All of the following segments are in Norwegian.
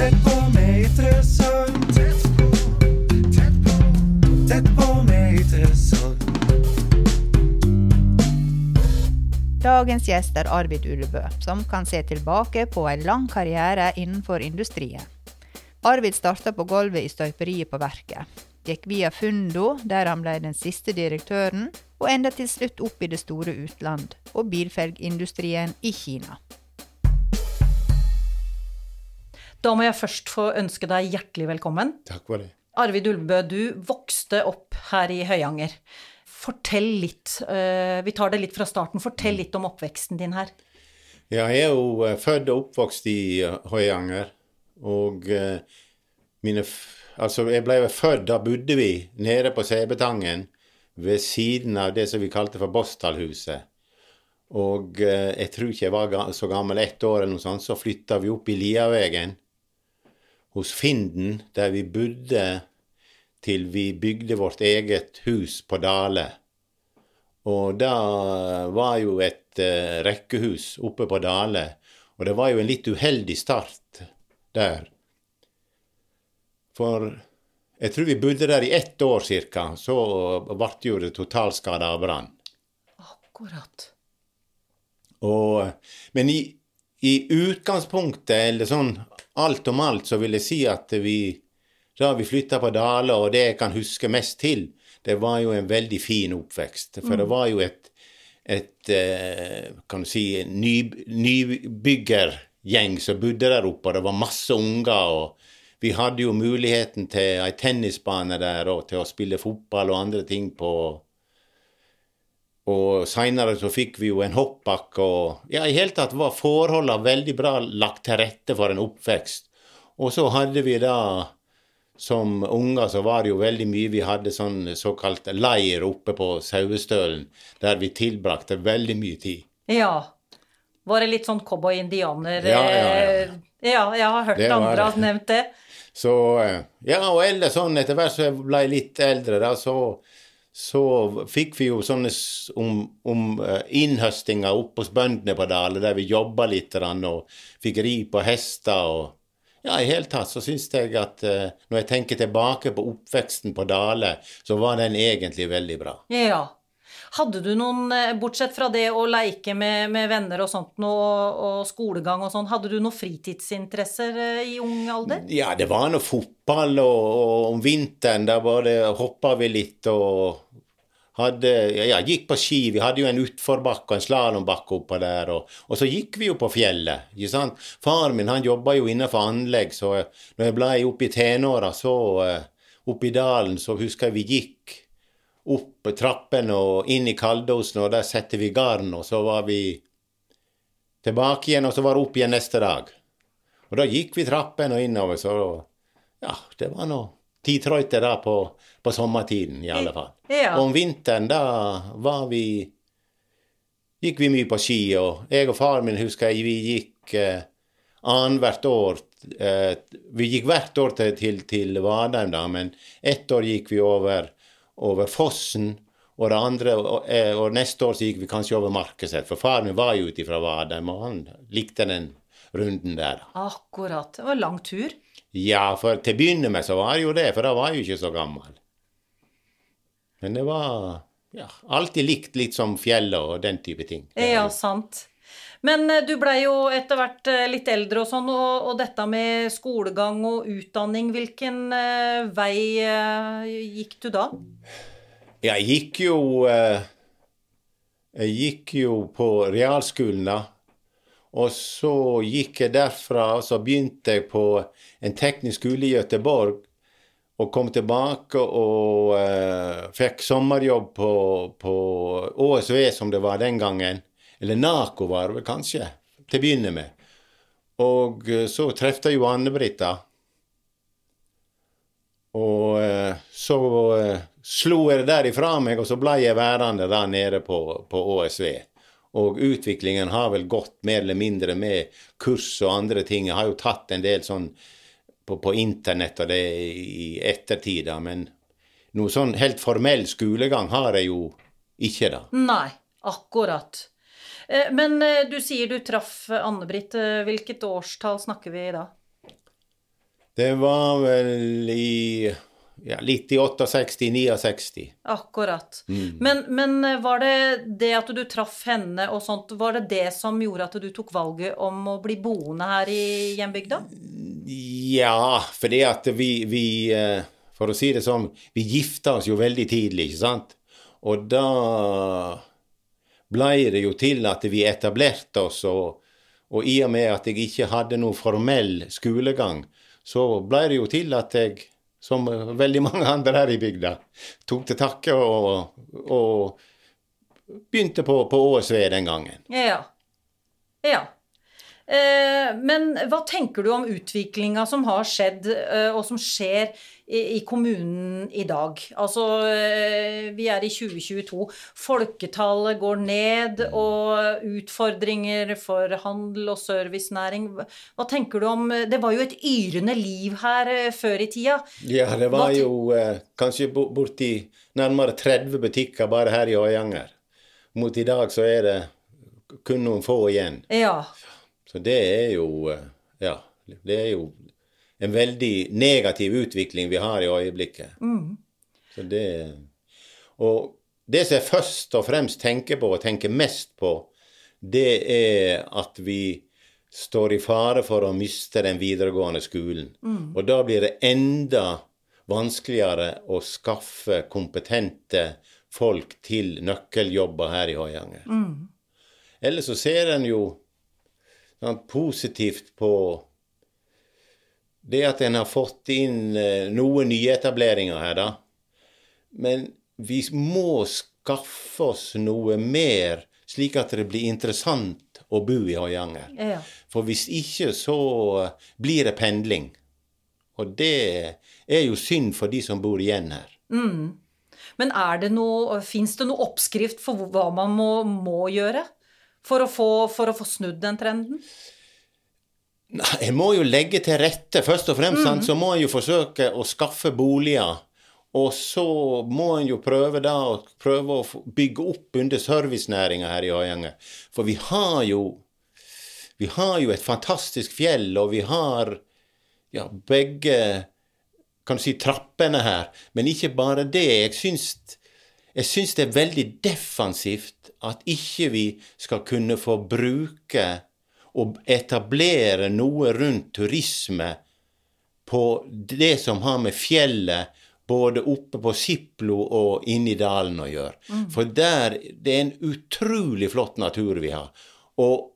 Tett på med interessant. Tett på, tett på, tett på med interessant. Dagens gjest er Arvid Ullebø, som kan se tilbake på en lang karriere innenfor industrien. Arvid starta på gulvet i støperiet på verket. Gikk via Fundo, der han ble den siste direktøren, og enda til slutt opp i det store utland og bilfelgindustrien i Kina. Da må jeg først få ønske deg hjertelig velkommen. Takk for det. Arvid Ulbø, du vokste opp her i Høyanger. Fortell litt, eh, vi tar det litt fra starten, fortell litt om oppveksten din her. Ja, jeg er jo eh, født og oppvokst i eh, Høyanger. Og mine Altså, jeg ble født, da bodde vi nede på Sebetangen ved siden av det som vi kalte for Bostalhuset. Og jeg tror ikke jeg var så gammel, ett år eller noe sånt, så flytta vi opp i Liavegen hos Finden, der vi bodde til vi bygde vårt eget hus på Dale. Og da var jo et eh, rekkehus oppe på Dale, og det var jo en litt uheldig start der. For jeg tror vi bodde der i ett år cirka, så ble jo det totalskada av brann. Akkurat. Og, men i, i utgangspunktet, eller sånn alt om alt, så vil jeg si at vi da vi flytta på Dale, og det jeg kan huske mest til, det var jo en veldig fin oppvekst. For det var jo et, et eh, kan du si, ny, nybyggergjeng som bodde der oppe, og det var masse unger. og Vi hadde jo muligheten til ei tennisbane der, og til å spille fotball og andre ting på. Og seinere så fikk vi jo en hoppbakke, og ja, i hele tatt var forholdene veldig bra lagt til rette for en oppvekst. Og så hadde vi da som unger så var det jo veldig mye Vi hadde sånn såkalt leir oppe på Sauestølen, der vi tilbrakte veldig mye tid. Ja. Var det litt sånn cowboy-indianer Ja, ja, ja. eh, ja, jeg har hørt Det andre det. ha nevnt det. Så eh, Ja, og ellers sånn etter hvert som jeg ble litt eldre, da, så, så fikk vi jo sånne om, om eh, innhøstinger oppe hos bøndene på Dale, der vi jobba litt og fikk ri på hester og Ja, i hele tatt så syns jeg at eh, når jeg tenker tilbake på oppveksten på Dale, så var den egentlig veldig bra. Ja. Hadde du noen, eh, bortsett fra det å leike med, med venner og sånt, og, og skolegang og sånn, hadde du noen fritidsinteresser eh, i ung alder? Ja, det var noe fotball, og, og om vinteren da bare hoppa vi litt og hadde Ja, gikk på ski. Vi hadde jo en utforbakke og en slalåmbakke oppå der. Og, og så gikk vi jo på fjellet. ikke sant? Faren min han jobba jo innenfor anlegg, så når jeg ble oppe i tenåra, så eh, i dalen, så husker jeg vi gikk opp trappene og inn i Kaldosen, og der setter vi garn, og så var vi tilbake igjen, og så var det opp igjen neste dag. Og da gikk vi trappen og innover, så ja, det var nå ti trøyter da på, på sommertiden, i alle fall. Ja. Og om vinteren, da var vi Gikk vi mye på ski, og jeg og faren min husker jeg, vi gikk eh, annethvert år eh, Vi gikk hvert år til, til, til Vadheim, da, men ett år gikk vi over, over fossen. Og, det andre, og, eh, og neste år så gikk vi kanskje over Markeset, for faren min var jo ute fra Vadheim, og han likte den runden der. Akkurat. Det var lang tur. Ja, for til å begynne med så var det jo det, for da var jeg jo ikke så gammel. Men det var ja, alltid likt litt som fjellet og den type ting. Ja, sant. Men eh, du blei jo etter hvert eh, litt eldre og sånn, og, og dette med skolegang og utdanning, hvilken eh, vei gikk du da? Jeg gikk jo Jeg gikk jo på realskolen, da. Og så gikk jeg derfra, og så begynte jeg på en teknisk skole i Gøteborg. Og kom tilbake og uh, fikk sommerjobb på, på ÅSV, som det var den gangen. Eller NACO var det kanskje, til å begynne med. Og eh, så traff jeg jo Anne-Britt, da. Og eh, så eh, slo jeg det der ifra meg, og så ble jeg værende der nede på, på ÅSV. Og utviklingen har vel gått mer eller mindre med kurs og andre ting. Jeg har jo tatt en del sånn på, på internett og det i ettertid, men noe sånn helt formell skolegang har jeg jo ikke, da. Nei, akkurat. Eh, Men eh, du sier du traff Anne-Britt. Eh, Hvilket årstall snakker vi i da? Det var vel i ja, litt i 68-69. Akkurat. Men, men var det det at du traff henne og sånt, var det det som gjorde at du tok valget om å bli boende her i hjembygda? Ja, fordi at vi, vi For å si det sånn, vi gifta oss jo veldig tidlig, ikke sant? Og da blei det jo til at vi etablerte oss, og, og i og med at jeg ikke hadde noe formell skolegang, så blei det jo til at jeg, som veldig mange andre her i bygda, tok til takke og, og begynte på, på ÅSV den gangen. Ja. Ja. Eh, men hva tenker du om utviklinga som har skjedd, eh, og som skjer i, kommunen i dag? Altså, eh, vi er i 2022. Folketallet går ned, og utfordringer for handel og servicenæring. Hva tenker du om Det var jo et yrende liv her før i tida. Ja, det var jo kanskje borti nærmere 30 butikker bare her i Øyanger. Mot i dag så er det kun noen få igjen. Ja. Så det er jo eh, Ja, det er jo en veldig negativ utvikling vi har i øyeblikket. Så det Og det som jeg først og fremst tenker på, og tenker mest på, det er at vi står i fare for å miste den videregående skolen. Og da blir det enda vanskeligere å skaffe kompetente folk til nøkkeljobber her i Høyanger. Ellers så ser en jo sånn, positivt på det at en har fått inn noen noen nyetableringer her, da. Men vi må skaffe oss noe mer, slik at det blir interessant å bo i Høyanger. ja. For hvis ikke, så blir det pendling. Og det er jo synd for de som bor igjen her. Men er det noe, fins det noe oppskrift for hva man må, må gjøre for å, få, for å få snudd den trenden? Nei, jeg må jo legge til rette. Først og fremst sant, så må en jo forsøke å skaffe boliger. Og så må en jo prøve da å prøve å bygge opp under servicenæringa her i Øyanger. For vi har jo vi har jo et fantastisk fjell, og vi har ja, begge kan du si, trappene her. Men ikke bare det. Jeg syns, jeg syns det er veldig defensivt at ikke vi skal kunne få bruke og etablere noe rundt turisme på det som har med fjellet både oppe på Siplo og inne i dalen å gjøre. For der Det er en utrolig flott natur vi har. Og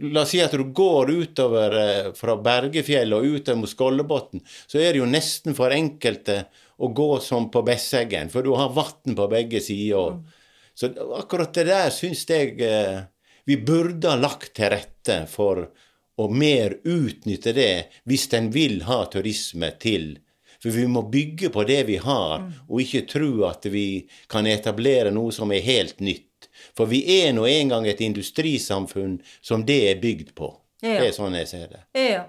La oss si at du går utover eh, fra Bergefjellet og utover mot Skollebotn, så er det jo nesten for enkelte å gå som på Besseggen, for du har vann på begge sider. Så akkurat det der syns jeg eh, vi burde ha lagt til rette for å mer utnytte det hvis en vil ha turisme til. For vi må bygge på det vi har, og ikke tro at vi kan etablere noe som er helt nytt. For vi er nå engang et industrisamfunn som det er bygd på. Ja. Det er sånn jeg ser det. Ja.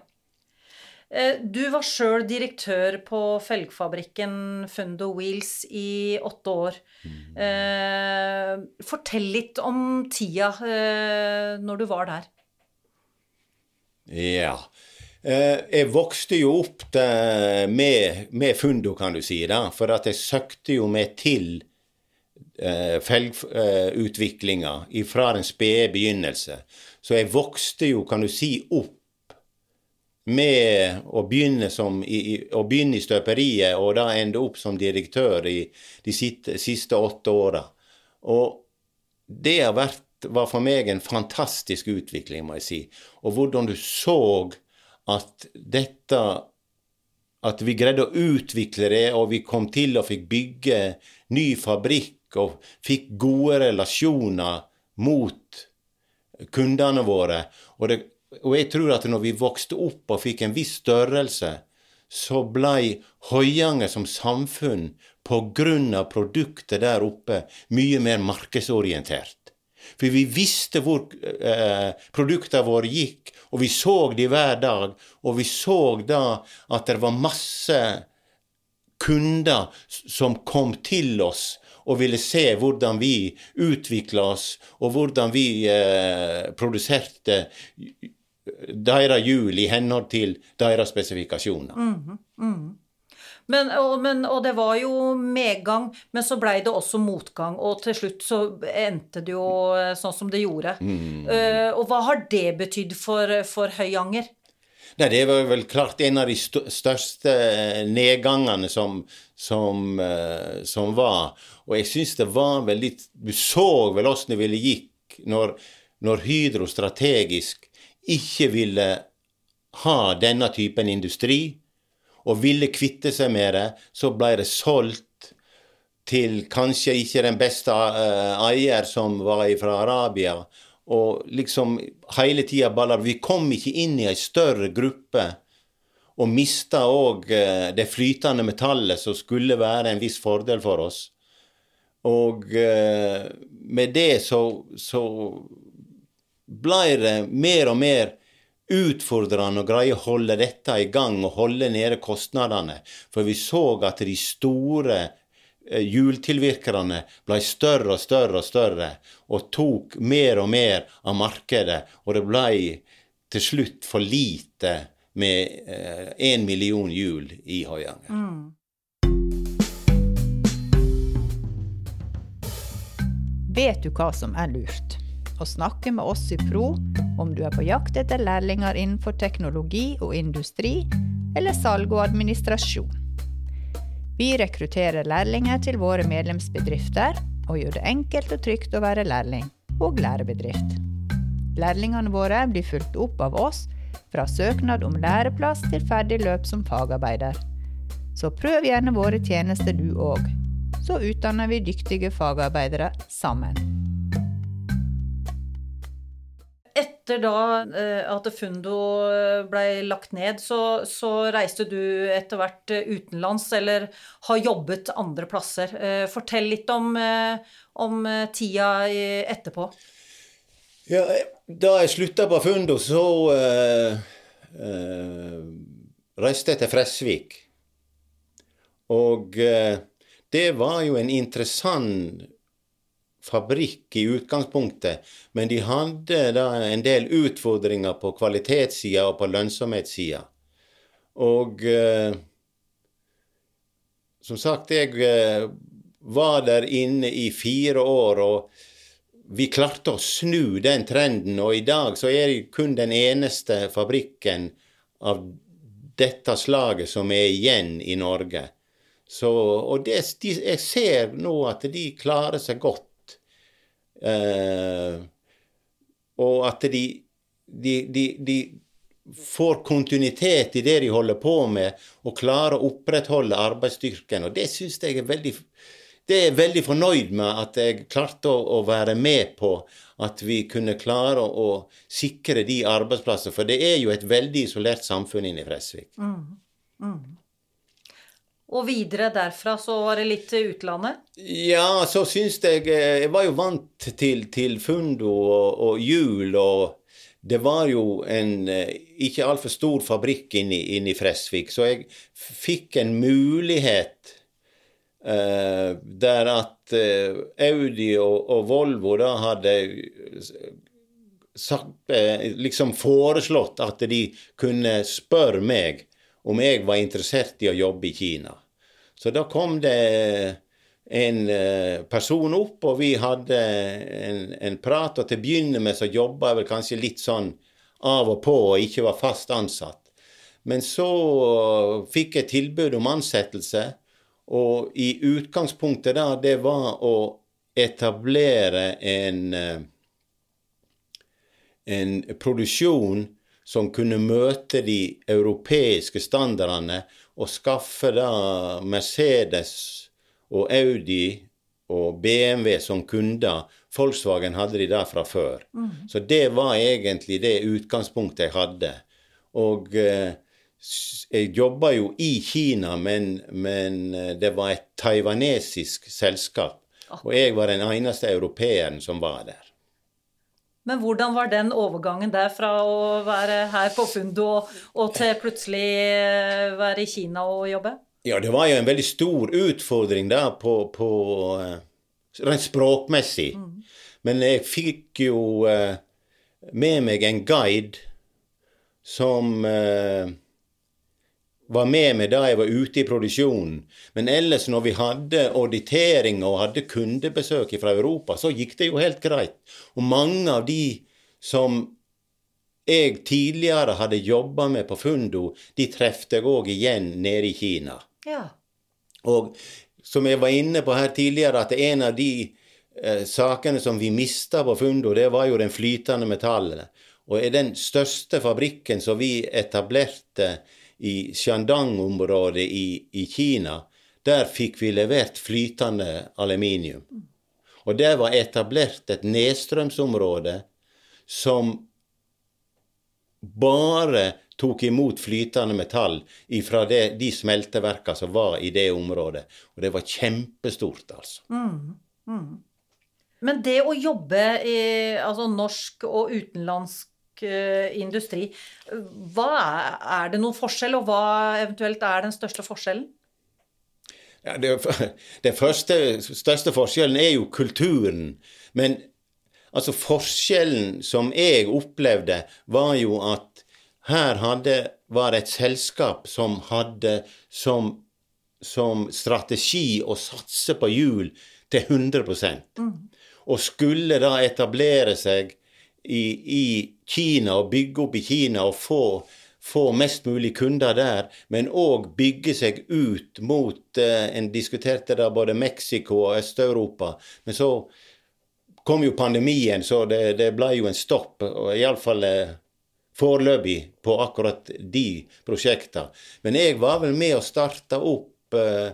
Eh, Du var sjøl direktør på felgfabrikken Fundo Wheels i åtte år. Mm. fortell litt om tida eh, når du var der. Ja. Jeg vokste jo opp med, med Fundo, kan du si, da. For at jeg søkte jo meg til felgutviklinga fra den spede begynnelse. Så jeg vokste jo, kan du si, opp med å begynne, som, i, å begynne i støperiet, og da ende opp som direktør i de siste, siste åtte åra. Og det har vært, var for meg en fantastisk utvikling, må jeg si. Og hvordan du så at dette At vi greide å utvikle det, og vi kom til og fikk bygge ny fabrikk og fikk gode relasjoner mot kundene våre. Og, det, og jeg tror at når vi vokste opp og fikk en viss størrelse, så blei Høyanger som samfunn av produktet der oppe mye mer markedsorientert. For vi visste hvor eh, produktene våre gikk, og vi så de hver dag. Og vi så da at det var masse kunder som kom til oss og ville se hvordan vi utvikla oss, og hvordan vi eh, produserte deres hjul i henhold til deres spesifikasjoner. Men, og, men, og det var jo medgang, men så blei det også motgang. Og til slutt så endte det jo eh, sånn som det gjorde. Eh, og hva har det betydd for, for Høyanger? Nei, det var vel klart en av de største eh, nedgangene som, som, eh, som var. Og jeg syns det var vel litt Du så vel åssen det ville gikk når, når Hydro strategisk ikke ville ha denne typen industri, og ville kvitte seg med det, så ble det solgt til kanskje ikke den beste eh, eier, som var fra Arabia. Og liksom hele tida baller Vi kom ikke inn i ei større gruppe og mista òg det flytende metallet som skulle være en viss fordel for oss. Og eh, med det så, så blei det mer og mer utfordrende å greie å holde dette i gang og holde nede kostnadene. For vi så at de store eh, hjultilvirkerne ble større og større og større, og tok mer og mer av markedet. Og det ble til slutt for lite med én million hjul i Høyanger. Vet du hva som er lurt? Å snakke med oss i Pro om du er på jakt etter lærlinger innenfor teknologi og industri, eller salg og administrasjon. Vi rekrutterer lærlinger til våre medlemsbedrifter, og gjør det enkelt og trygt å være lærling og lærebedrift. Lærlingene våre blir fulgt opp av oss fra søknad om læreplass til ferdig løp som fagarbeider. Så prøv gjerne våre tjenester du òg. Så utdanner vi dyktige fagarbeidere sammen. Etter da eh, at Fundo blei lagt ned, så, så reiste du etter hvert eh, utenlands, eller har jobbet andre plasser. Eh, Fortell litt om, eh, om eh, tida etterpå. Ja, da jeg slutta på Fundo, så uh, uh, reiste jeg til Fresvik. Og uh, det var jo en interessant fabrikk i utgangspunktet, men de hadde da en del utfordringer på kvalitetssida og på lønnsomhetssida. Og eh, som sagt, jeg eh, var der inne i fire år, og vi klarte å snu den trenden, og i dag så er det kun den eneste fabrikken av dette slaget som er igjen i Norge. Så, og det, de, jeg ser nå at de klarer seg godt. Eh, og at de, de, de, de får kontinuitet i det de holder på med, og klarer å opprettholde arbeidsstyrken. Og det syns jeg er veldig det er jeg veldig fornøyd med at jeg klarte å, å være med på at vi kunne klare å, å sikre de arbeidsplassene. For det er jo et veldig isolert samfunn inne i Fresvik. Og videre derfra så var det litt til utlandet. Ja, så syns jeg eh, Jeg var jo vant til, til Fundo og, og jul, og det var jo en eh, ikke altfor stor fabrikk inne inne i Fresvik, så jeg fikk en mulighet eh, der at eh, Audi og, og Volvo da hadde sagt, eh, liksom foreslått at de kunne spørre meg om jeg var interessert i å jobbe i Kina. Så da kom det en eh, person opp, og vi hadde en, en prat. Og til å begynne med så jobba jeg vel kanskje litt sånn av og på og ikke var fast ansatt. Men så fikk jeg tilbud om ansettelse, og i utgangspunktet da, det var å etablere en eh, en produksjon som kunne møte de europeiske standardene, og skaffe da Mercedes og Audi og BMW som kunder. Volkswagen hadde de der fra før. Så det var egentlig det utgangspunktet jeg hadde. Og eh, jeg jobba jo i Kina, men, men eh, det var et taiwanesisk selskap. Og jeg var den eneste europeeren som var der. Men hvordan var den overgangen der fra å være her på Fundo og, og til plutselig eh, være i Kina og jobbe? Ja, det var jo en veldig stor utfordring da på, på eh, rent språkmessig. Men jeg fikk jo eh, med meg en guide som var med meg da jeg var ute i produksjonen. Men ellers når vi hadde auditering og hadde kundebesøk fra Europa, så gikk det jo helt greit. Og mange av de som jeg tidligere hadde jobba med på Fundo, de trefte jeg òg igjen nede i Kina. Ja. Og som jeg var inne på her tidligere, at en av de eh, sakene som vi mista på Fundo, det var jo den flytende metallet. Og den største fabrikken som vi etablerte i Shandang-området i, i Kina, der fikk vi levert flytende aluminium. Og der var etablert et nedstrømsområde som bare tok imot flytende metall fra det, de smelteverka som var i det området. Og det var kjempestort, altså. Men det å jobbe i altså norsk og utenlandsk eh, industri, hva er, er det noen forskjell, og hva eventuelt er den største forskjellen? Ja, det, den første, største forskjellen er jo kulturen. Men altså forskjellen som jeg opplevde, var jo at her hadde, var et selskap som hadde som, som strategi å satse på hjul til 100% Og skulle da etablere seg i, i Kina og bygge opp i Kina og få få mest mulig kunder der, men òg bygge seg ut mot eh, En diskuterte da både Mexico og Øst-Europa. Men så kom jo pandemien, så det, det ble jo en stopp. og Iallfall eh, foreløpig på akkurat de prosjektene. Men jeg var vel med og starta opp eh,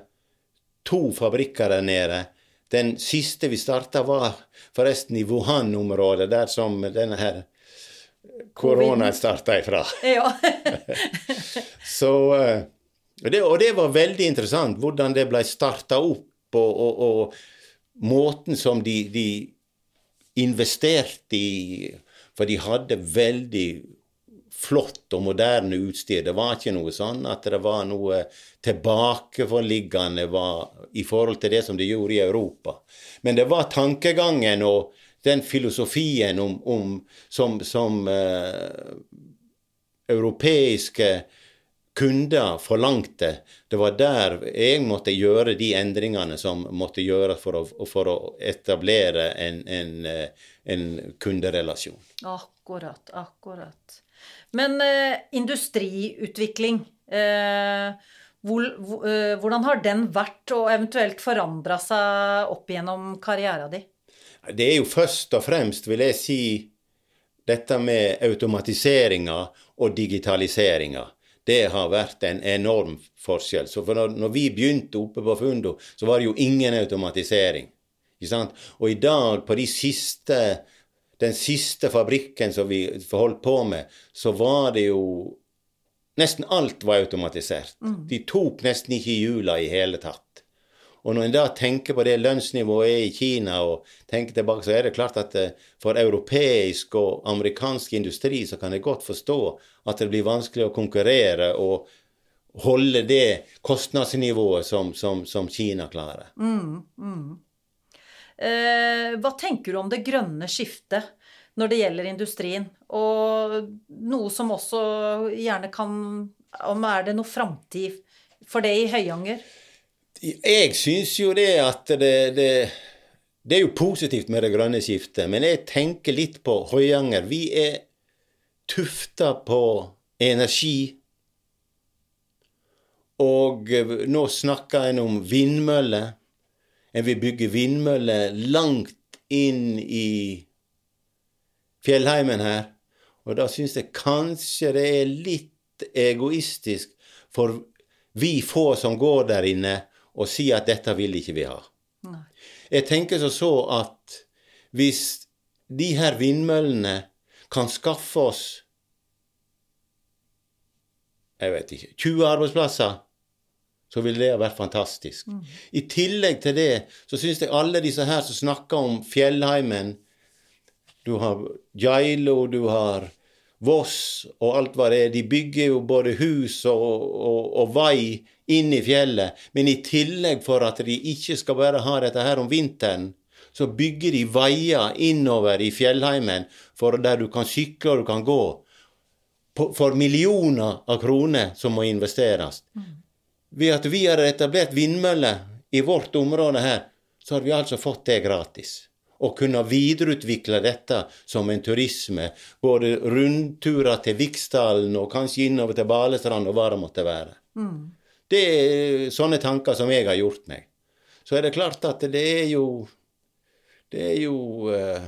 to fabrikker der nede. Den siste vi starta, var forresten i Wuhan-området, der som denne her koronaen starta ifra. Ja. Så, eh, og det, og det var veldig interessant hvordan det ble starta opp, og, og, og måten som de, de investerte i For de hadde veldig flott og moderne utstyr. Det var ikke noe sånn at det var noe tilbakeforliggende i forhold til det som de gjorde i Europa. Men det var tankegangen og den filosofien om, om som, som eh, europeiske kunder forlangte. Det var der jeg måtte gjøre de endringene som måtte gjøres for for å etablere en, en, eh, en kunderelasjon. Akkurat, akkurat. Men eh, industriutvikling, eh, hvor, eh, hvordan har den vært og eventuelt forandra seg opp gjennom karrieren din? Det er jo først og fremst, vil jeg si, dette med automatiseringa og digitaliseringa. Det har vært en enorm forskjell. Så når, når, vi begynte oppe på Fundo, så var det jo ingen automatisering. Og i dag, på de siste den siste fabrikken som vi holdt på med, så var det jo Nesten alt var automatisert. Mm. De tok nesten ikke hjula i hele tatt. Og når en da tenker på det lønnsnivået er i Kina, og tenker tilbake, så er det klart at eh, for europeisk og amerikansk industri så kan jeg godt forstå at det blir vanskelig å konkurrere og holde det kostnadsnivået som, som, som Kina klarer. Mm, mm. Eh, hva tenker du om det grønne skiftet når det gjelder industrien? Og noe som også gjerne kan Om er det noe framtid for det i Høyanger? Jeg syns jo det at det, det, det er jo positivt med det grønne skiftet, men jeg tenker litt på Høyanger. Vi er tufta på energi. Og nå snakker en om vindmøller. En vil bygge vindmøller langt inn i fjellheimen her. Og da syns jeg kanskje det er litt egoistisk for vi få som går der inne, å si at dette vil ikke vi ha. Nei. Jeg tenker så, så at hvis de her vindmøllene kan skaffe oss jeg vet ikke 20 arbeidsplasser så ville det ha vært fantastisk. Mm. I tillegg til det så syns jeg alle disse her som snakker om fjellheimen Du har Geilo, du har Voss og alt hva det er. De bygger jo både hus og, og, og vei inn i fjellet. Men i tillegg for at de ikke skal bare ha dette her om vinteren, så bygger de veier innover i fjellheimen for der du kan sykle og du kan gå. på, for millioner av kroner som må investeres. Ved at vi har etablert vindmøller i vårt område her, så har vi altså fått det gratis. Og kunne videreutvikle dette som en turisme. Både rundturer til Viksdalen og kanskje innover til Balestrand og hva det måtte være. Det er sånne tanker som jeg har gjort meg. Så er det klart at det er jo Det er jo uh,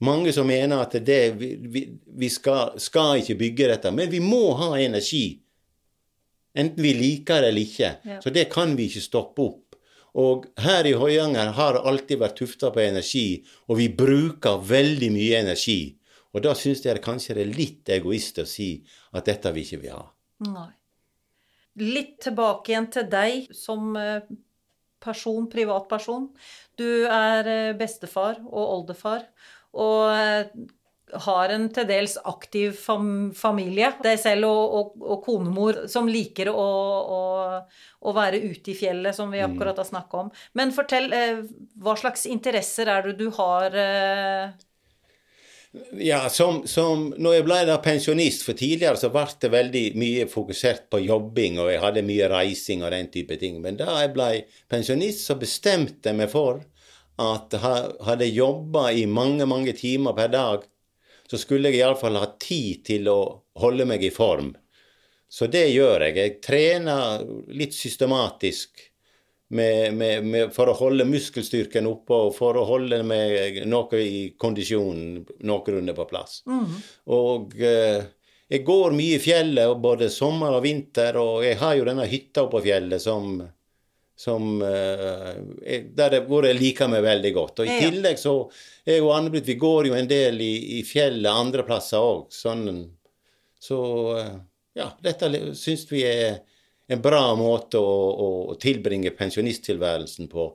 mange som mener at det, vi, vi, vi skal, skal ikke bygge dette. Men vi må ha energi. Enten vi liker det eller ikke. Ja. Så det kan vi ikke stoppe opp. Og her i Høyanger har det alltid vært tufta på energi, og vi bruker veldig mye energi. Og da syns jeg kanskje det er litt egoist å si at dette vil ikke vi ha. Nei. Litt tilbake igjen til deg som eh, person, privatperson. Du er eh, bestefar og oldefar, og eh, har en til dels aktiv fam familie. Deg selv og, og, og konemor som liker å, å, å være ute i fjellet, som vi akkurat har snakka om. Men fortell, eh, hva slags interesser er det du har? Eh, Ja, som, som når jeg ble da pensjonist, for tidligere så ble det veldig mye fokusert på jobbing, og jeg hadde mye reising og den type ting. Men da jeg ble pensjonist, så bestemte jeg meg for at ha- hadde jeg jobba i mange, mange timer per dag, så skulle jeg iallfall ha tid til å holde meg i form. Så det gjør jeg. Jeg trener litt systematisk med, med, med, for å holde muskelstyrken oppe og for å holde meg noe i kondisjonen noenlunde på plass. Og eh, jeg går mye i fjellet, både sommer og vinter, og jeg har jo denne hytta oppe på fjellet som, som eh, der det, hvor jeg liker meg veldig godt. Og i tillegg så er jo Anne-Britt Vi går jo en del i, i fjellet andre plasser òg. Sånn, så eh, ja, dette syns vi er en bra måte å, å, å tilbringe pensjonisttilværelsen på.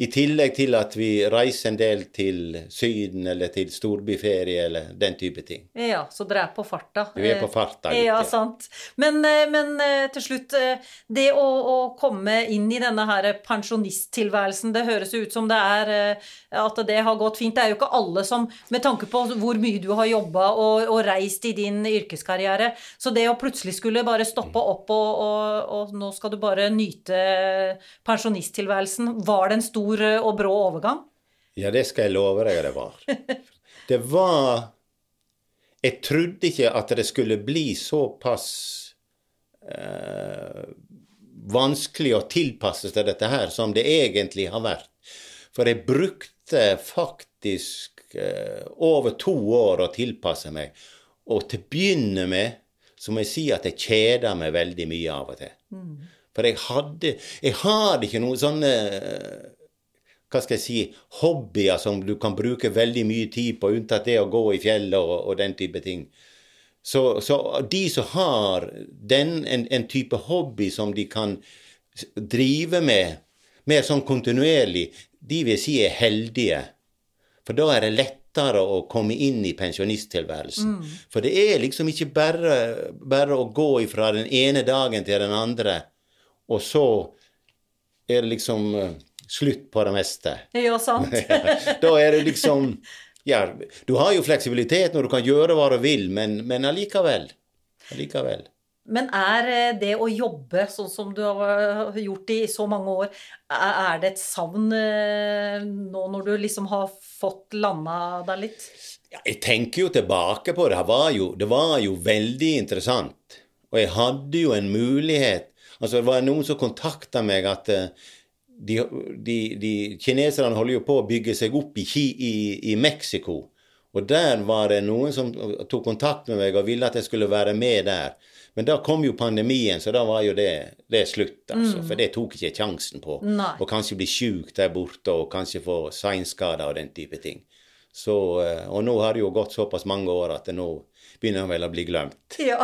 I tillegg til at vi reiser en del til Syden eller til storbyferie eller den type ting. ja, så dere er på farta. Vi er på farta litt, Ja, ja. sant. Men, eh, men eh, til slutt, eh, det å, å komme inn i denne her pensjonisttilværelsen, det høres ut som det er eh, at det har gått fint. Det er jo ikke alle som, med tanke på hvor mye du har jobba og, og reist i din yrkeskarriere, så det å plutselig skulle bare stoppe opp og, og, og nå skal du bare nyte pensjonisttilværelsen, var det en stor eh, og brå overgang? Ja, det skal jeg love deg at det var. Det var Jeg trodde ikke at det skulle bli såpass eh, vanskelig å tilpasse seg dette her som det egentlig har vært. For jeg brukte faktisk eh, over to år å tilpasse meg. Og til å begynne med så må jeg si at jeg kjeda meg veldig mye av og til. For jeg hadde Jeg hadde ikke noen sånne eh, hva skal jeg si, hobbyer som du kan bruke veldig mye tid på, unntatt det å gå i fjellet og, og den type ting. Så, så de som har den, en, en type hobby som de kan drive med mer sånn kontinuerlig, de vil jeg si er heldige. For da er det lettere å komme inn i pensjonisttilværelsen. For det er liksom ikke bare, bare å gå ifra den ene dagen til den andre, og så er det liksom eh, slutt på det meste. Ja, sant. da er det liksom Ja, du har jo fleksibilitet når du kan gjøre hva du vil, men, men allikevel. Allikevel. Men er eh, det å jobbe sånn som du har gjort i så mange år, er det et savn eh, nå når du liksom har fått landa deg litt? Ja, jeg tenker jo tilbake på det. Det var jo, det var jo veldig interessant. Og jeg hadde jo en mulighet Altså, det var noen som kontakta meg at eh, de, de, de kineserne holder jo på å bygge seg opp i, i, i Mexico. Og der var det noen som tok kontakt med meg og ville at jeg skulle være med der. Men da kom jo pandemien, så da var jo det, det slutt, altså. For det tok ikke sjansen på. Nei. Og kanskje bli sjuk der borte, og kanskje få seinskader og den type ting. Så, eh, og nå har det jo gått såpass mange år at det nå begynner vel å bli glemt. Ja.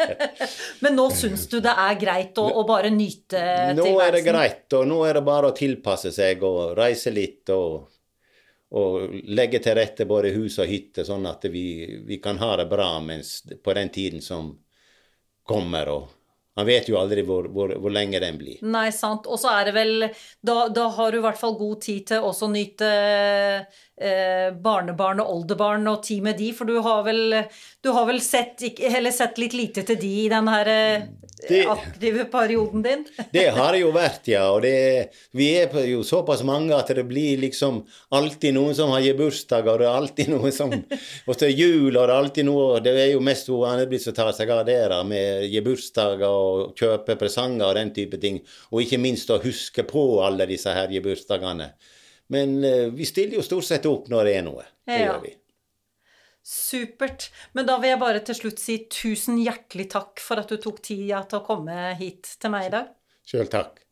Men nå syns du det er greit å, å bare nyte tilværelsen? Nå er det greit, og nå er det bare å tilpasse seg og reise litt og, og legge til rette både hus og hytte, sånn at vi, vi kan ha det bra mens, på den tiden som kommer. og Man vet jo aldri hvor, hvor, hvor lenge den blir. Nei, sant. Og så er det vel Da, da har du i hvert fall god tid til også å nyte eh, barnebarn og oldebarn og tid med de, for du har vel Du har vel sett, sett litt lite til de i den her eh, Det- aktive perioden din? Det har det jo vært, ja. Og det, vi er jo såpass mange at det blir liksom alltid noen som har bursdag, og det er alltid noen som Og så jul, og det er alltid noe Det er jo mest hun Anne-Britt som tar seg av det, der med gebursdager og kjøpe presanger og den type ting. Og ikke minst å huske på alle disse her gebursdagene. Men eh, vi stiller jo stort sett opp når det er noe. Det Ja. gjør vi. Supert. Men da vil jeg bare til slutt si tusen hjertelig takk for at du tok tida til å komme hit til meg i dag. Sjøl takk.